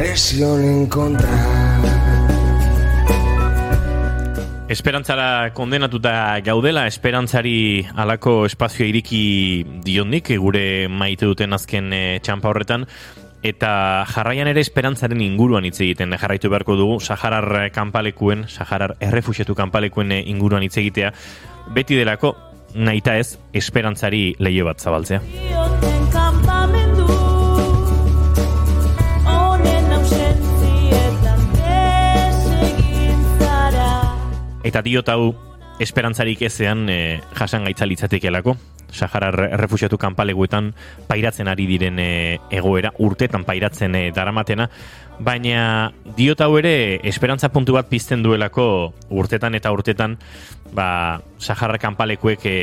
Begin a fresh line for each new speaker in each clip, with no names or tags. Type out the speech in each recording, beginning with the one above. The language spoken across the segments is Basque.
Arresionen kontra
Esperantzara kondenatuta gaudela, esperantzari alako espazio iriki diondik, gure maite duten azken e, txampa horretan, eta jarraian ere esperantzaren inguruan hitz egiten jarraitu beharko dugu, Saharar kanpalekuen, Saharar errefusiatu kanpalekuen eh, inguruan hitz egitea, beti delako, nahita ez, esperantzari leio bat zabaltzea. Eta diot hau esperantzarik ezean e, jasan gaitza litzatekelako. Sahara refusiatu kanpaleguetan pairatzen ari diren e, egoera, urtetan pairatzen e, daramatena, baina diot hau ere esperantza puntu bat pizten duelako urtetan eta urtetan ba, Sahara kanpalekuek e,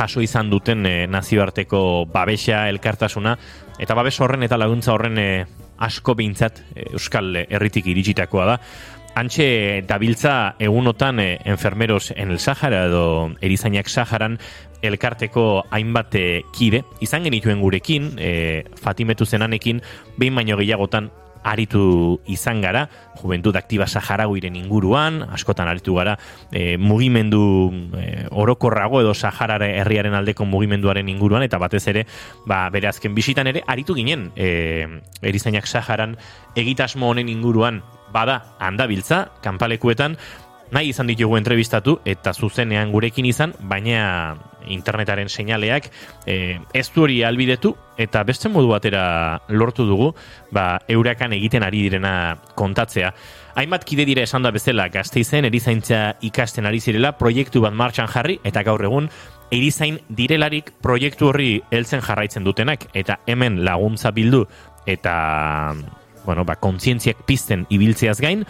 jaso izan duten e, nazioarteko babesa elkartasuna, eta babes horren eta laguntza horren e, asko behintzat Euskal Herritik iritsitakoa da. Antxe dabiltza egunotan eh, enfermeros en el Sahara edo erizainak Saharan elkarteko hainbat eh, kide, izan genituen gurekin, eh, Fatimetu zenanekin, behin baino gehiagotan aritu izan gara, Juventud Aktiba Saharagoiren inguruan, askotan aritu gara, e, mugimendu e, orokorrago edo Sahara herriaren aldeko mugimenduaren inguruan, eta batez ere, ba, bere azken bisitan ere, aritu ginen, e, erizainak Saharan egitasmo honen inguruan bada handabiltza, kanpalekuetan, nahi izan ditugu entrevistatu eta zuzenean gurekin izan, baina internetaren seinaleak e, ez du hori albidetu eta beste modu batera lortu dugu ba, eurakan egiten ari direna kontatzea. Hainbat kide dira esan da bezala gazteizen erizaintza ikasten ari zirela proiektu bat martxan jarri eta gaur egun erizain direlarik proiektu horri heltzen jarraitzen dutenak eta hemen laguntza bildu eta bueno, ba, kontzientziak pizten ibiltzeaz gain,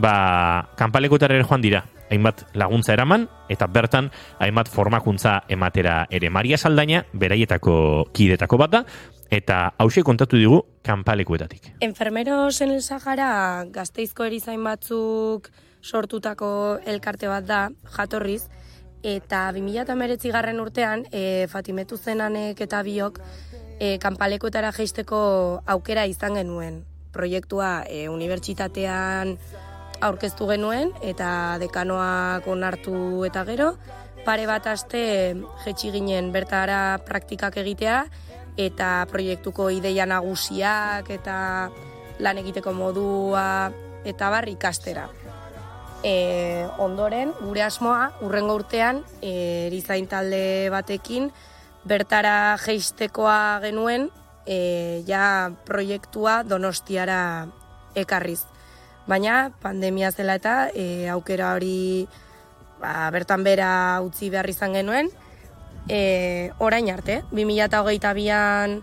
ba, kanpalekotara ere joan dira, hainbat laguntza eraman, eta bertan, hainbat formakuntza ematera ere Maria Saldaina, beraietako kidetako bat da, eta hause kontatu digu kanpalekuetatik.
Enfermeros en el Sahara gazteizko erizain batzuk sortutako elkarte bat da, jatorriz, eta 2008 garren urtean, e, Fatimetu zenanek eta biok, e, kanpalekuetara geisteko aukera izan genuen proiektua e, unibertsitatean aurkeztu genuen eta dekanoak onartu eta gero pare bat aste jetxi ginen bertara praktikak egitea eta proiektuko ideia nagusiak eta lan egiteko modua eta bar ikastera. E, ondoren, gure asmoa, urrengo urtean, e, erizain talde batekin, bertara geistekoa genuen, e, ja proiektua donostiara ekarriz. Baina pandemia zela eta e, aukera hori ba, bertan bera utzi behar izan genuen, e, orain arte, 2008an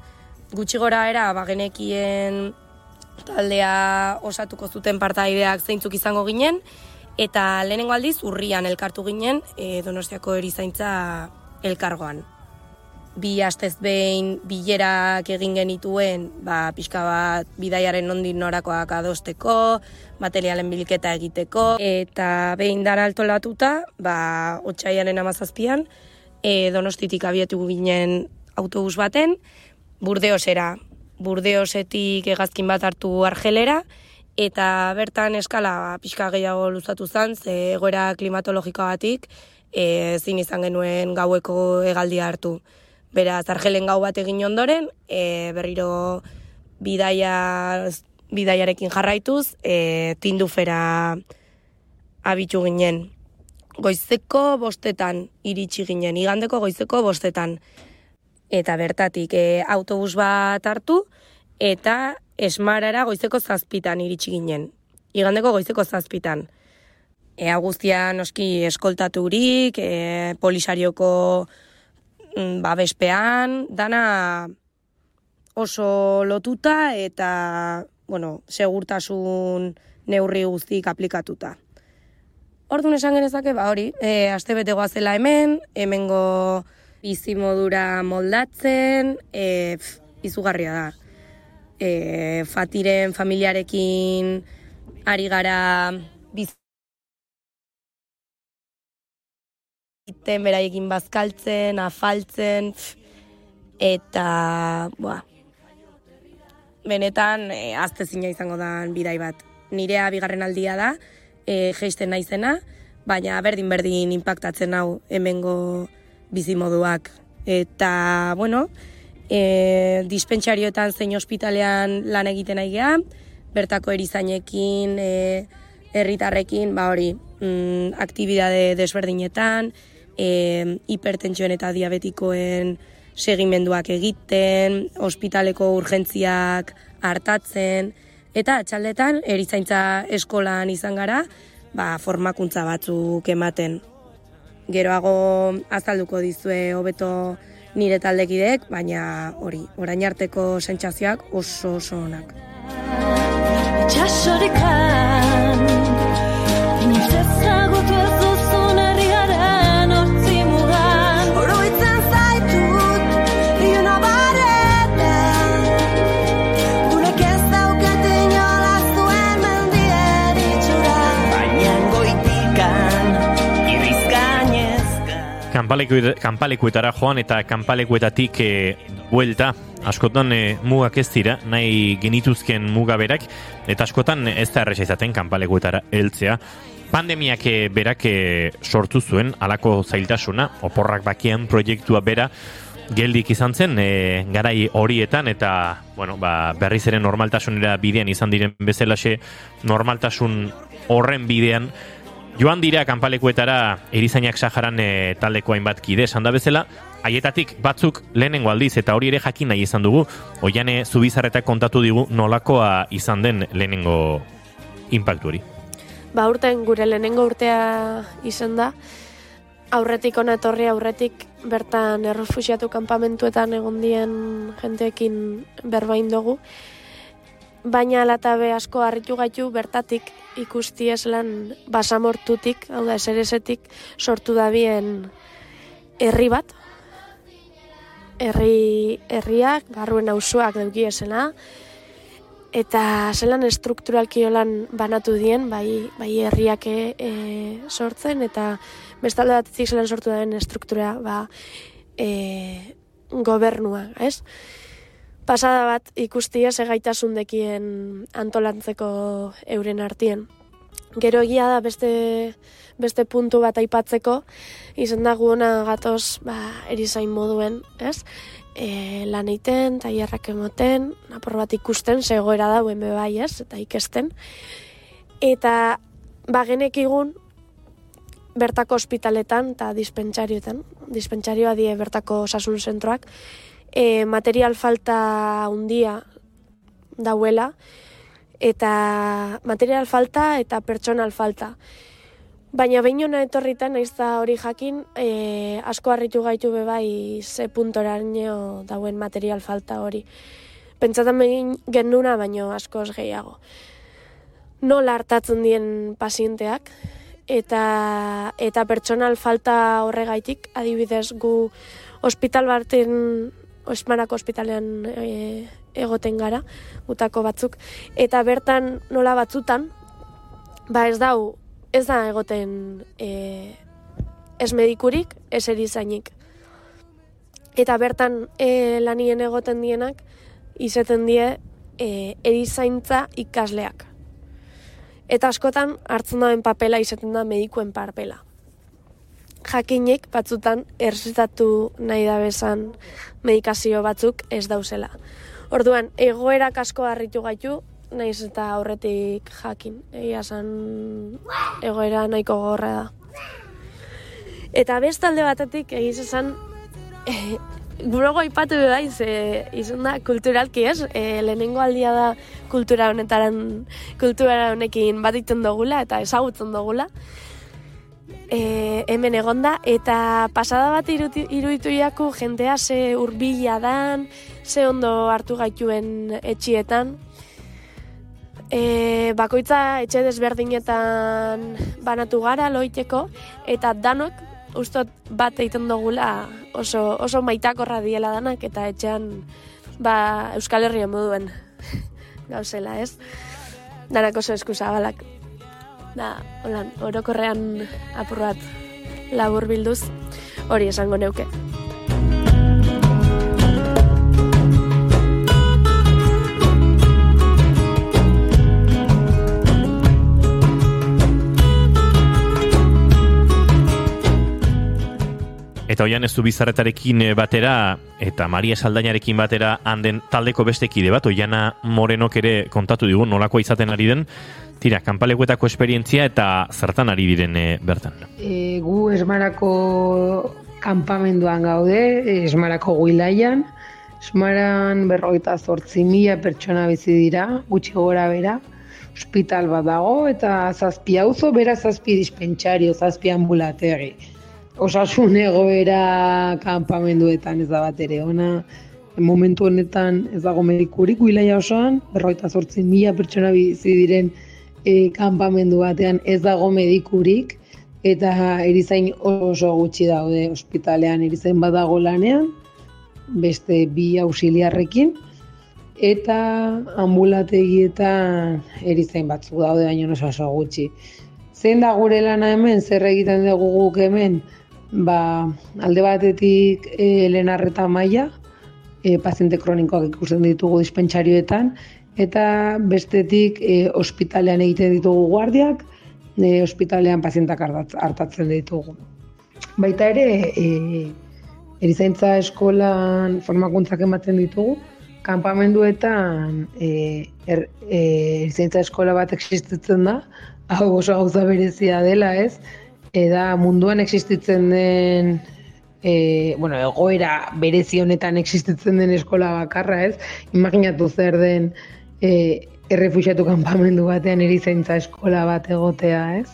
gutxi gora era bagenekien taldea osatuko zuten partaideak zeintzuk izango ginen, eta lehenengo aldiz urrian elkartu ginen e, donostiako erizaintza elkargoan bi astez behin bilerak egin genituen, ba, pixka bat bidaiaren nondin norakoak adosteko, materialen bilketa egiteko, eta behin dara altolatuta, ba, otxaiaren amazazpian, e, donostitik abietu ginen autobus baten, burdeosera, burdeosetik egazkin bat hartu argelera, eta bertan eskala ba, pixka gehiago luzatu zen, ze egoera klimatologikoagatik, e, zin izan genuen gaueko egaldia hartu. Beraz, argelen gau bat egin ondoren, e, berriro bidaia, bidaiarekin jarraituz, e, tindufera abitu ginen. Goizeko bostetan iritsi ginen, igandeko goizeko bostetan. Eta bertatik e, autobus bat hartu, eta esmarara goizeko zazpitan iritsi ginen. Igandeko goizeko zazpitan. E, guztia noski eskoltaturik, e, polisarioko ba, bespean, dana oso lotuta eta, bueno, segurtasun neurri guztik aplikatuta. Orduan esan genezake, ba hori, e, aste bete goazela hemen, hemengo bizimodura moldatzen, e, pf, izugarria da. E, fatiren familiarekin ari gara biz iten beraiekin bazkaltzen, afaltzen, pf, eta, boa, benetan, e, azte zina izango da bidai bat. Nirea bigarren aldia da, e, geisten naizena, baina berdin-berdin impactatzen hau hemengo bizimoduak. Eta, bueno, e, dispentsarioetan zein ospitalean lan egiten nahi geha, bertako erizainekin, e, herritarrekin, ba hori, mm, aktibidade desberdinetan, e, hipertentsioen eta diabetikoen segimenduak egiten, ospitaleko urgentziak hartatzen, eta atxaldetan, erizaintza eskolan izan gara, ba, formakuntza batzuk ematen. Geroago azalduko dizue hobeto nire taldekidek, baina hori, orain arteko sentsazioak oso oso onak.
Itxasorekan
kanpalekuetara joan eta kanpalekuetatik e, buelta. Askotan e, mugak ez dira nahi genituzken muga berak eta askotan ez da erresa izaten kanpalekuetara heltzea. Pandemiak e, berak e, sortu zuen halako zailtasuna oporrak bakian proiektua bera geldik izan zen e, garai horietan eta bueno, ba, berriz ere normaltasunera bidean izan diren bezalaxe normaltasun horren bidean Joan dira kanpalekuetara erizainak Saharan e, taldeko hainbat kide esan da bezala, haietatik batzuk lehenengo aldiz eta hori ere jakin nahi izan dugu, oiane zubizarretak kontatu digu nolakoa izan den lehenengo impactu hori.
Ba, urten gure lehenengo urtea izan da, aurretik ona etorri aurretik bertan errefusiatu kanpamentuetan egon dien jenteekin berbain dugu, baina alatabe asko harritu gaitu bertatik ikusti ez lan basamortutik, hau da eseresetik sortu dabien herri bat, herri, herriak, barruen auzoak daukiesena, eta zelan estrukturalki holan banatu dien, bai, bai herriak e, sortzen, eta bestalde batetik zelan sortu den estruktura, ba, e, gobernua, ez? Pasada bat ikusti ez egaitasun dekien antolantzeko euren artien. Gero egia da beste, beste puntu bat aipatzeko, izan da gu ona gatoz ba, erizain moduen, ez? E, lan egiten, tailerrak emoten, apur bat ikusten, zegoera da be bai, ez? Eta ikesten. Eta ba genekigun bertako ospitaletan eta dispentsarioetan, dispentsarioa die bertako osasun zentroak, e, material falta handia dauela, eta material falta eta pertsonal falta. Baina behin hona etorritan, naiz da hori jakin, e, asko harritu gaitu be bai ze puntoraino dauen material falta hori. Pentsatan begin genduna, baino askoz gehiago. Nola hartatzen dien pazienteak, eta, eta pertsonal falta horregaitik, adibidez gu ospital baten, Osmanako ospitalean e, egoten gara, gutako batzuk, eta bertan nola batzutan, ba ez dau, ez da egoten e, ez medikurik, ez erizainik. Eta bertan e, lanien egoten dienak, izeten die e, erizaintza ikasleak. Eta askotan hartzen dauen papela izaten da medikuen papela. Jakinek batzutan erretatu nahi da bezan medikazio batzuk ez dauzela. Orduan, egoerak asko harritu gaitu, naiz eta aurretik jakin. Egia esan egoera nahiko gorra da. Eta bestalde batetik egiz esan e, Gurogo aipatu da, ze izan da kulturalki ez, e, lehenengo aldia da kultura honetaran, kultura honekin bat iten dugula eta ezagutzen dugula. E, hemen egonda, eta pasada bat iruditu jaku jentea ze urbila dan, ze ondo hartu gaituen etxietan, e, bakoitza etxe desberdinetan banatu gara loiteko, eta danok ustot bat egiten dugula oso, oso maitakorra diela danak, eta etxean ba, Euskal Herria moduen gauzela, ez? Danak oso eskuzabalak. Da, holan, orokorrean apur bat labur bilduz, hori esango neuke.
Eta hoian ez du bizarretarekin eh, batera eta Maria Saldainarekin batera handen taldeko beste kide bat, Oiana Morenok ere kontatu digu nolakoa izaten ari den, tira, kanpalekuetako esperientzia eta zertan ari diren eh, bertan.
E, gu esmarako kanpamenduan gaude, esmarako guilaian. Esmaran berrogeita zortzi mila pertsona bizi dira, gutxi gora bera. Hospital bat dago eta zazpi auzo, bera zazpi dispentsario, zazpi ambulategi. Osasun egoera kanpamenduetan ez da bat ere ona. Momentu honetan ez dago medikurik guilaia osoan, berrogeita zortzi mila pertsona bizi diren e, kanpamendu batean ez dago medikurik eta erizain oso gutxi daude ospitalean erizain badago lanean, beste bi auxiliarrekin eta ambulategietan erizain batzuk daude baino oso oso gutxi. Zein da gure lana hemen, zer egiten dugu guk hemen, ba, alde batetik e, lehen arreta maila, e, paziente kronikoak ikusten ditugu dispentsarioetan, eta bestetik e, ospitalean egiten ditugu guardiak, e, ospitalean pazientak hartat- hartatzen ditugu. Baita ere, e, erizaintza eskolan formakuntzak ematen ditugu, kanpamenduetan e, er, e, erizaintza eskola bat existitzen da, hau oso gauza berezia dela, ez? Eda munduan existitzen den e, bueno, egoera berezi honetan existitzen den eskola bakarra, ez? Imaginatu zer den e, errefuxiatu kanpamendu batean erizaintza eskola bat egotea, ez?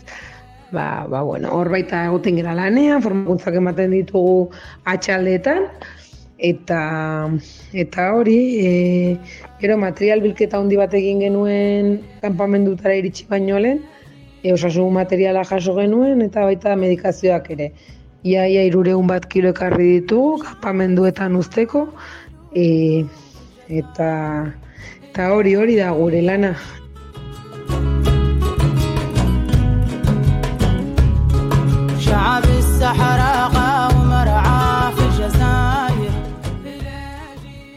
Ba, ba, bueno, hor baita egoten gara lanean, formakuntzak ematen ditugu atxaldetan, eta eta hori, e, gero material bilketa handi bat egin genuen kanpamendutara iritsi baino lehen, e, osasun materiala jaso genuen eta baita medikazioak ere. Ia, ia irureun bat kilo ekarri ditugu, kanpamenduetan usteko, e, eta, Eta hori hori da gure lana.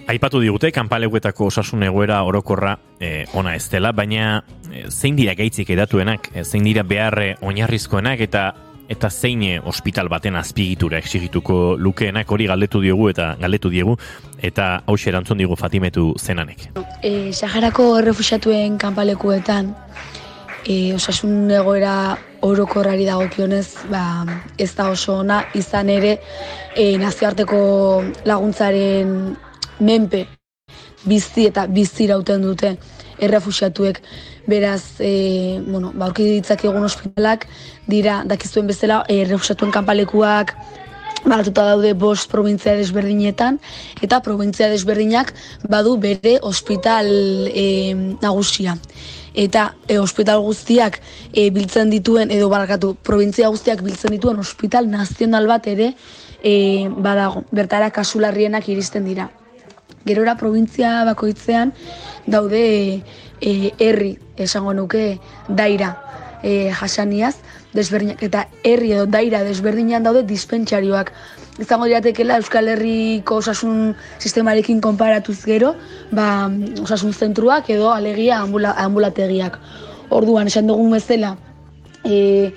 Aipatu digute, kanpaleguetako osasun egoera orokorra e, ona ez dela, baina e, zein dira gaitzik edatuenak, e, eh, zein dira beharre oinarrizkoenak eta eta zein eh, ospital baten azpigitura exigituko lukeenak hori galdetu diogu eta galdetu diegu eta hau erantzun digu Fatimetu zenanek.
e, Saharako errefuxatuen kanpalekuetan e, osasun egoera orokorrari dagokionez ba, ez da oso ona izan ere e, nazioarteko laguntzaren menpe bizi eta bizi irauten dute errefuxiatuek beraz e, bueno, ba, aurki ditzak egun ospitalak dira dakizuen bezala e, errefuxiatuen kanpalekuak Banatuta daude bost provintzia desberdinetan, eta provintzia desberdinak badu bere ospital e, nagusia. Eta e, ospital guztiak e, biltzen dituen, edo barkatu, provintzia guztiak biltzen dituen ospital nazional bat ere e, badago. Bertara kasularrienak iristen dira. Gerora provintzia bakoitzean daude e, herri, esango nuke, daira e, jasaniaz, desberdinak, eta herri edo daira desberdinean daude dispentsarioak. Izango diratekela Euskal Herriko osasun sistemarekin konparatuz gero, ba, osasun zentruak edo alegia ambula, ambulategiak. Orduan, esan dugun bezala, e,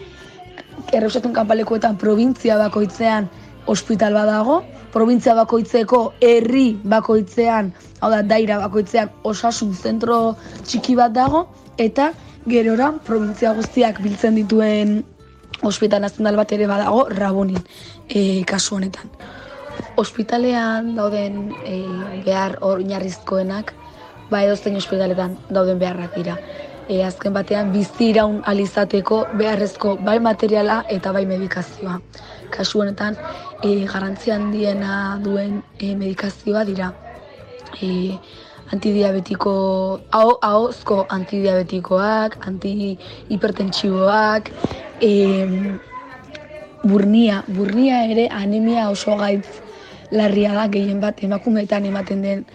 erreusatun kanpalekuetan provintzia bakoitzean ospital badago, provintzia bakoitzeko herri bakoitzean, hau da, daira bakoitzean osasun zentro txiki bat dago, eta gerora provintzia guztiak biltzen dituen ospital nazional bat ere badago Rabonin e, kasu honetan. Ospitalean dauden e, behar oinarrizkoenak, ba edozein ospitaletan dauden beharrak dira. E, azken batean bizi iraun alizateko beharrezko bai materiala eta bai medikazioa. Kasu honetan e, garrantzia handiena duen e, medikazioa dira. E, antidiabetiko, aho, ahozko antidiabetikoak, antihipertentsiboak, e, burnia, burnia ere anemia oso gaitz larria da, gehien bat emakumeetan ematen den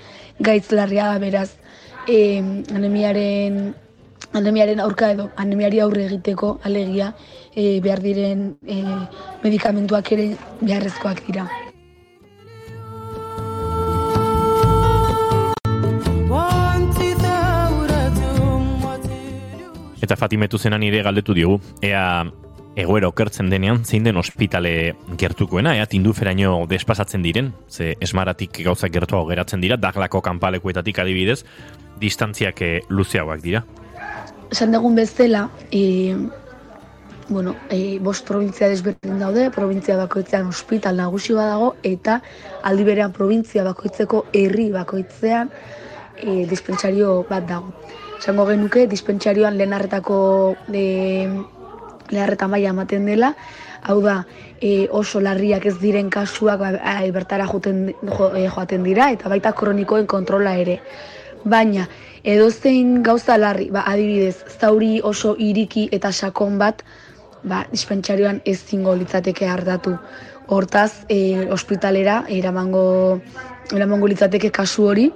gaitz larria da beraz, e, anemiaren anemiaren aurka edo anemiari aurre egiteko alegia e, behar diren e, medikamentuak ere beharrezkoak dira.
Eta Fatimetu zenan nire galdetu diogu, Ea egoera okertzen denean zein den ospitale gertukoena, ea tinduferaino despasatzen diren, ze esmaratik gauzak gertua geratzen dira, daglako kanpalekuetatik adibidez, distantziak eh, luzeagoak dira.
Esan dugun bezala, e, bueno, e, bost provintzia desberdin daude, provintzia bakoitzean ospital nagusi badago, eta aldi berean provintzia bakoitzeko herri bakoitzean e, dispentsario bat dago. Esango genuke, dispentsarioan lehen arretako e, lehen arreta maila ematen dela, hau da, e, oso larriak ez diren kasuak ai, bertara joten, jo, e, joaten dira, eta baita kronikoen kontrola ere. Baina, edozein gauza larri, ba, adibidez, zauri oso iriki eta sakon bat, ba, dispentsarioan ez zingo litzateke hartatu. Hortaz, e, ospitalera eramango, eramango litzateke kasu hori,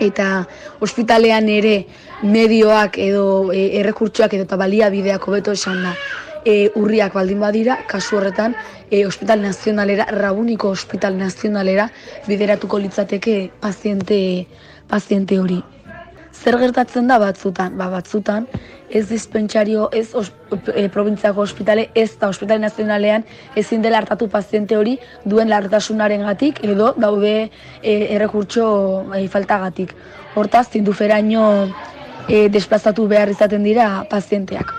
eta ospitalean ere medioak edo e, errekurtsoak edo eta baliabideak hobeto esan da e, urriak baldin badira, kasu horretan e, ospital nazionalera, rabuniko ospital nazionalera bideratuko litzateke paziente, paziente hori. Zer gertatzen da batzutan? Ba, batzutan ez dispentsario, ez os, e, probintziako ospitale, ez da ospitale nazionalean ezin dela hartatu paziente hori duen lartasunaren gatik edo daude e, errekurtso e, faltagatik. Hortaz, zinduferaino e, desplazatu behar izaten dira pazienteak.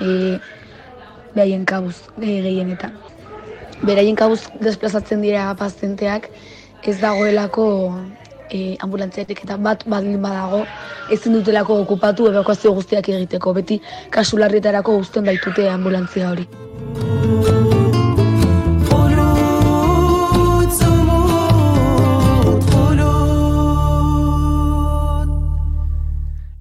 E, behaien kabuz e, gehienetan. Beraien kabuz desplazatzen dira pazienteak ez dagoelako e, ambulantziatik eta bat baldin badago ezin dutelako okupatu ebakuazio guztiak egiteko. Beti kasu larrietarako uzten baitute ambulantzia hori.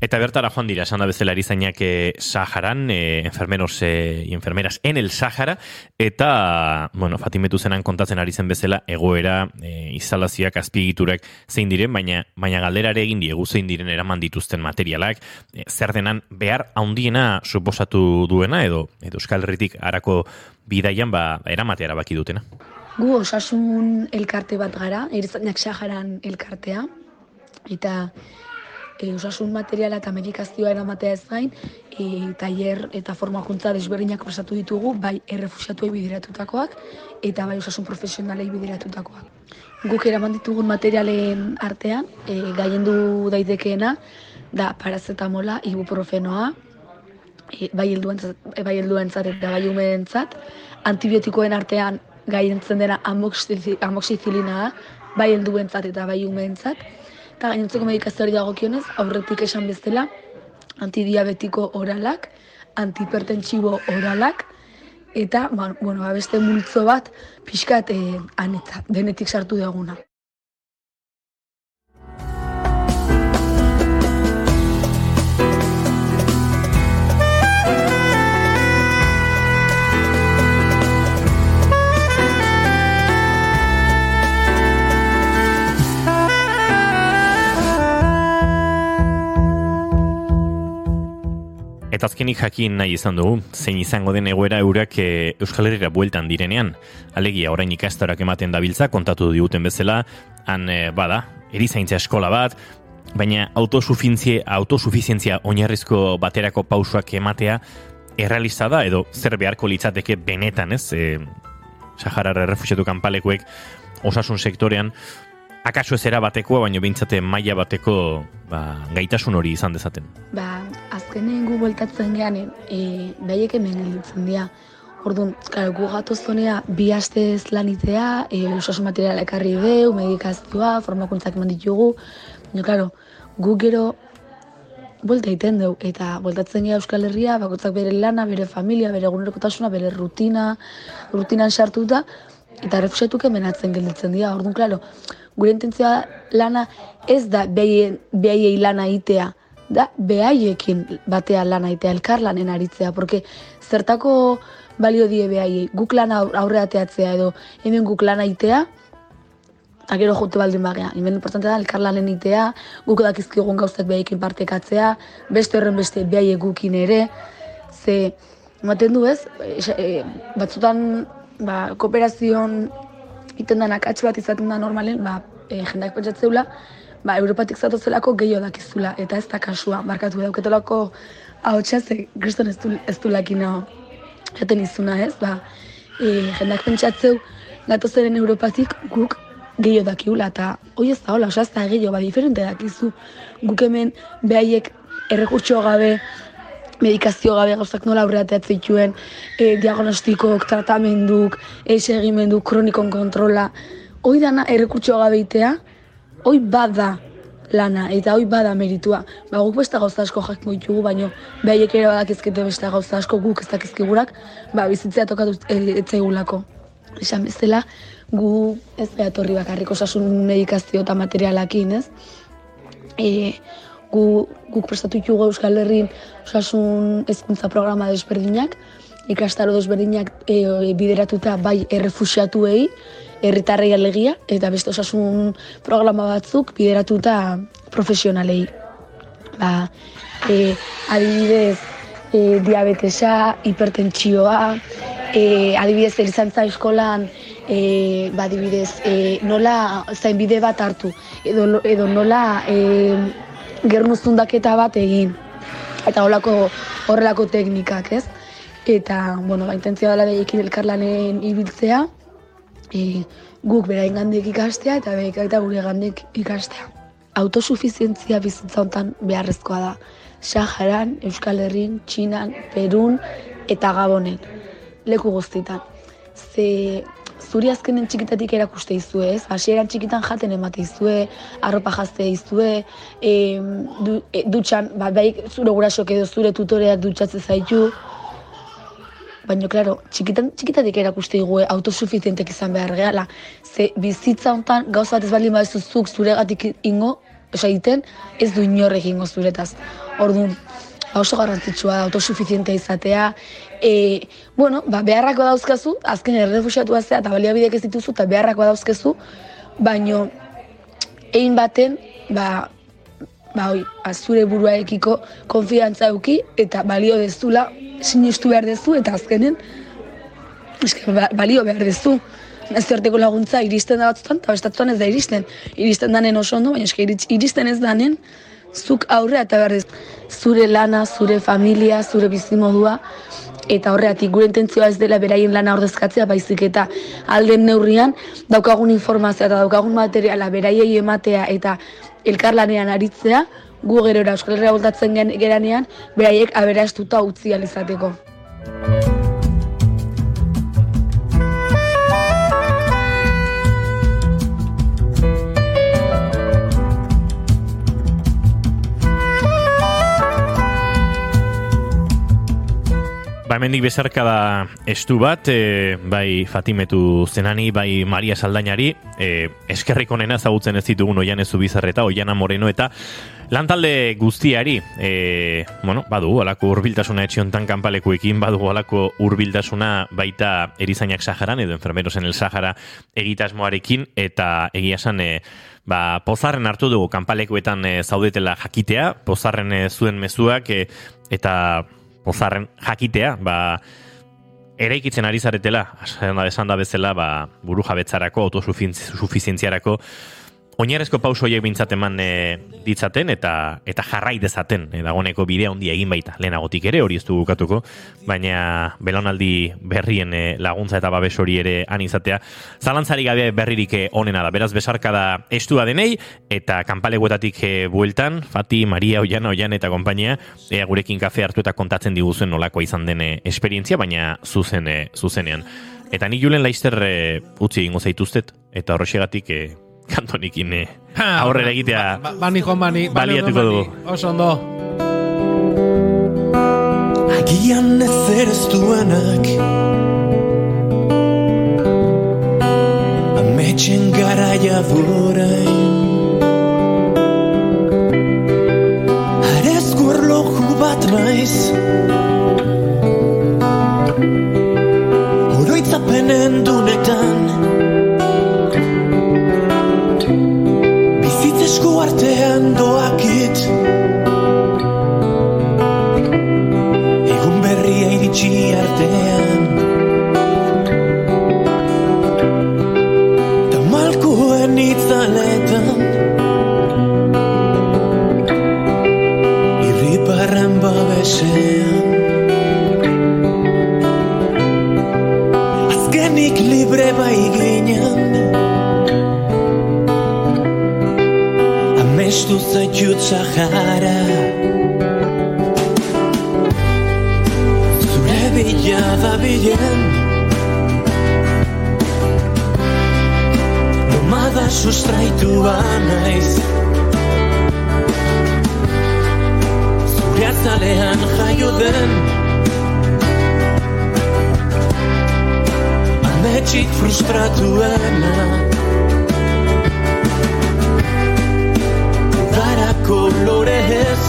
Eta bertara joan dira, esan da bezala erizainak eh, Saharan, eh, enfermeros y enfermeras en el Sahara, eta, bueno, Fatimetu zenan kontatzen ari zen bezala, egoera, eh, instalazioak, azpiegiturak zein diren, baina baina galderare egin diegu zein diren eraman dituzten materialak, eh, zer denan behar haundiena suposatu duena, edo, edo Euskal Herritik harako bidaian ba, eramatea erabaki dutena.
Gu osasun elkarte bat gara, erizainak Saharan elkartea, eta e, osasun materiala eta medikazioa eramatea ez gain, e, tailer eta formakuntza desberdinak prestatu ditugu, bai errefusiatuei bideratutakoak, eta bai osasun profesionalei bideratutakoak. Guk eraman ditugun materialen artean, e, gaiendu daitekeena, da parazetamola, ibuprofenoa, e, bai helduentzat e, eta bai umeentzat, antibiotikoen artean gaientzen dena da, bai helduentzat eta bai umeentzat, eta gainontzeko medikazioari dagokionez, aurretik esan bezala, antidiabetiko oralak, antihipertentsibo oralak, eta, ba, bueno, ba, beste multzo bat, pixkat eh, anetza, denetik sartu duguna.
Eta azkenik jakin nahi izan dugu, zein izango den egoera eurak e, Euskal Herriera bueltan direnean. Alegia, orain ikastarak ematen dabiltza, kontatu diguten bezala, han e, bada, erizaintza eskola bat, baina autosufizientzia, autosufizientzia oinarrizko baterako pausuak ematea errealista da, edo zer beharko litzateke benetan, ez? E, Saharar errefusiatu kanpalekuek osasun sektorean, akaso ez era batekoa, baina behintzate maila bateko ba, gaitasun hori izan dezaten.
Ba, azkenen gu bueltatzen gean, e, behaiek hemen gelditzen dira. Orduan, claro, gu gatoz zonea bi astez lanitzea, e, osasun materiala ekarri deu, medikazioa, formakuntzak eman ditugu. Baina, claro, gu gero buelta egiten dugu, eta bueltatzen geha Euskal Herria, bakoitzak bere lana, bere familia, bere egunerokotasuna, bere rutina, rutinan sartuta, eta refusiatuk hemen atzen gelditzen dira. Orduan, claro, gure intentzioa lana ez da behaien- behaiei lana itea, da behaiekin batea lana itea, elkarlanen aritzea, porque zertako balio die behaiei, guk lana aur- aurreateatzea edo hemen guk lana itea, eta gero jote baldin bagea. Hemen importante da elkarlanen itea, guk dakizkigun gauzak behaiekin partekatzea, beste horren beste behaiek gukin ere, ze ematen du ez, e, batzutan ba, kooperazioan iten da nakatx bat izaten da normalen, ba, e, jendak pentsatzeula, ba, Europatik zatozelako gehiago dakizula, eta ez da kasua, barkatu dauketelako hau ze kriston ez du, ez du lakina jaten izuna ez, ba, e, jendak pentsatzeu, gatozeren Europatik guk gehiago dakiula, eta hoi ez da hola, osa ez da gehiago, ba, diferente dakizu, guk hemen behaiek errekurtso gabe, medikazio gabe gauzak nola aurreateatzen dituen, e, diagnostikok, tratamenduk, e, segimenduk, kronikon kontrola, hoi dana errekurtso gabe itea, hoi bada lana, eta hoi bada meritua. Ba, guk beste gauza asko jakingo ditugu, baino behaiek ere badakizkete beste gauza asko guk ez dakizkigurak, ba, bizitzea tokatu etzaigulako. Esan bezala, gu ez behatorri bakarrik osasun medikazio eta materialakin, ez? E, gu, guk prestatu ditugu Euskal Herrin osasun hezkuntza programa desberdinak, ikastaro desberdinak e, bideratuta bai errefuxiatuei, herritarrei alegia, eta beste osasun programa batzuk bideratuta profesionalei. Ba, e, adibidez, e, diabetesa, hipertentsioa, e, adibidez, erizantza eskolan, e, ba, adibidez, e, nola zainbide bat hartu, edo, edo nola e, gernuzundaketa bat egin. Eta horrelako, horrelako teknikak, ez? Eta, bueno, ba, intentzioa dela behiekin elkarlanen ibiltzea, e, guk berain gandik ikastea eta beik eta gure gandik ikastea. Autosufizientzia bizitza hontan beharrezkoa da. Saharan, Euskal Herrin, Txinan, Perun eta Gabonen. Leku guztitan. Ze zuri azkenen txikitatik erakuste izue, ez? Hasieran txikitan jaten emate izue, arropa jazte izue, e, du, e, dutxan, ba, bai zure gurasok edo zure tutoreak dutxatze zaitu, Baina, klaro, txikitan, txikitatik erakuste digue autosuficientek izan behar gehala. Ze bizitza hontan gauza bat ez badezu zuk zuregatik ingo, osa egiten, ez du inorrek ingo zuretaz. Orduan, ba oso garrantzitsua da autosuficientea izatea. E, bueno, ba, beharrako dauzkazu, azken errefusiatua zea eta baliabideak ez dituzu eta beharrako dauzkazu, baino egin baten, ba, ba, oi, ba, zure buruarekiko konfiantza euki eta balio dezula sinistu behar dezu eta azkenen eske, ba, balio behar dezu. Nazioarteko laguntza iristen da batzutan eta bestatzuan ez da iristen. Iristen danen oso ondo, baina eske iristen ez danen zuk aurrea eta behar dezu. Zure lana, zure familia, zure bizimodua, eta horreatik gure intentzioa ez dela beraien lana ordezkatzea, baizik eta alden neurrian daukagun informazioa eta daukagun materiala beraiei ematea eta elkarlanean aritzea, gu gerora Euskal Herria voltatzen geranean, beraiek aberastuta utzi ahal
Ba, hemendik bezarka da estu bat, e, bai Fatimetu zenani, bai Maria Saldainari, e, eskerrik onena zagutzen ez ditugun oian ez bizarreta, oiana moreno eta lantalde guztiari, e, bueno, badu, alako urbiltasuna etxiontan kanpalekuekin, badu alako urbiltasuna baita erizainak Saharan edo enfermeros en el Sahara egitasmoarekin, eta egia esan, e, ba, pozarren hartu dugu kanpalekuetan e, zaudetela jakitea, pozarren e, zuen mezuak, e, eta pozarren jakitea, ba, eraikitzen ari zaretela, esan da, bezala, ba, buru jabetzarako, autosufizientziarako, oinarezko pauso horiek bintzat eman e, ditzaten eta eta jarrai dezaten e, dagoneko bidea handia egin baita. Lehenagotik ere hori ez du bukatuko baina belaunaldi berrien e, laguntza eta babes hori ere han izatea. Zalantzari gabe berririk e, onena da. Beraz besarka da estua denei eta kanpaleguetatik e, bueltan Fati, Maria, Oiana, Oian eta konpainia ea gurekin kafe hartu eta kontatzen diguzuen nolakoa izan den e, esperientzia baina zuzen e, zuzenean. Eta ni julen laister e, utzi egingo zaituztet eta horrexegatik e, kantonikin eh, aurrera egitea
Ba, bani joan bani.
baliatuko
bani. Oso ondo.
Agian ezer ez duenak
ametxen garaia dorain Arezko erloju bat naiz Oroitzapenen dunetan Amestu zaitut Sahara Zure bila da bilen Nomada sustraitua naiz Zure azalean jaio den Ametxik frustratuena Kolorez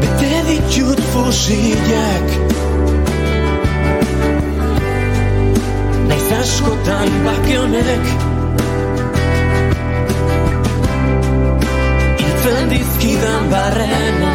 Bete ditut fusilak Naiz askotan bake honek Hiltzen dizkidan barrenak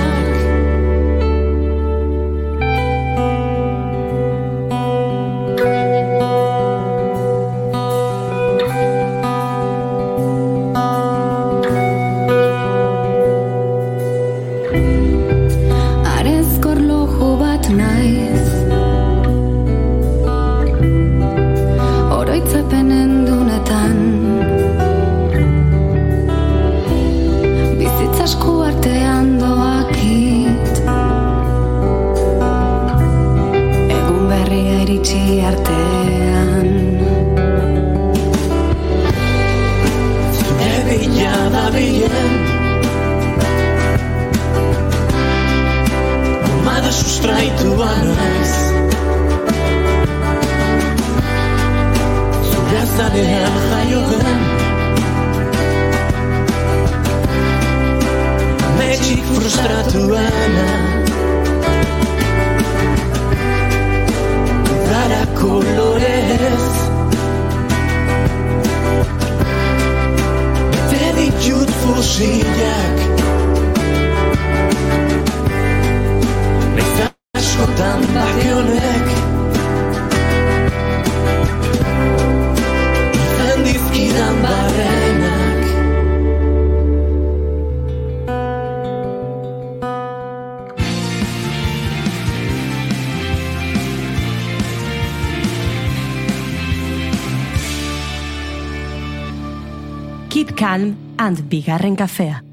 Zure azalean jaio
bigarren kafea.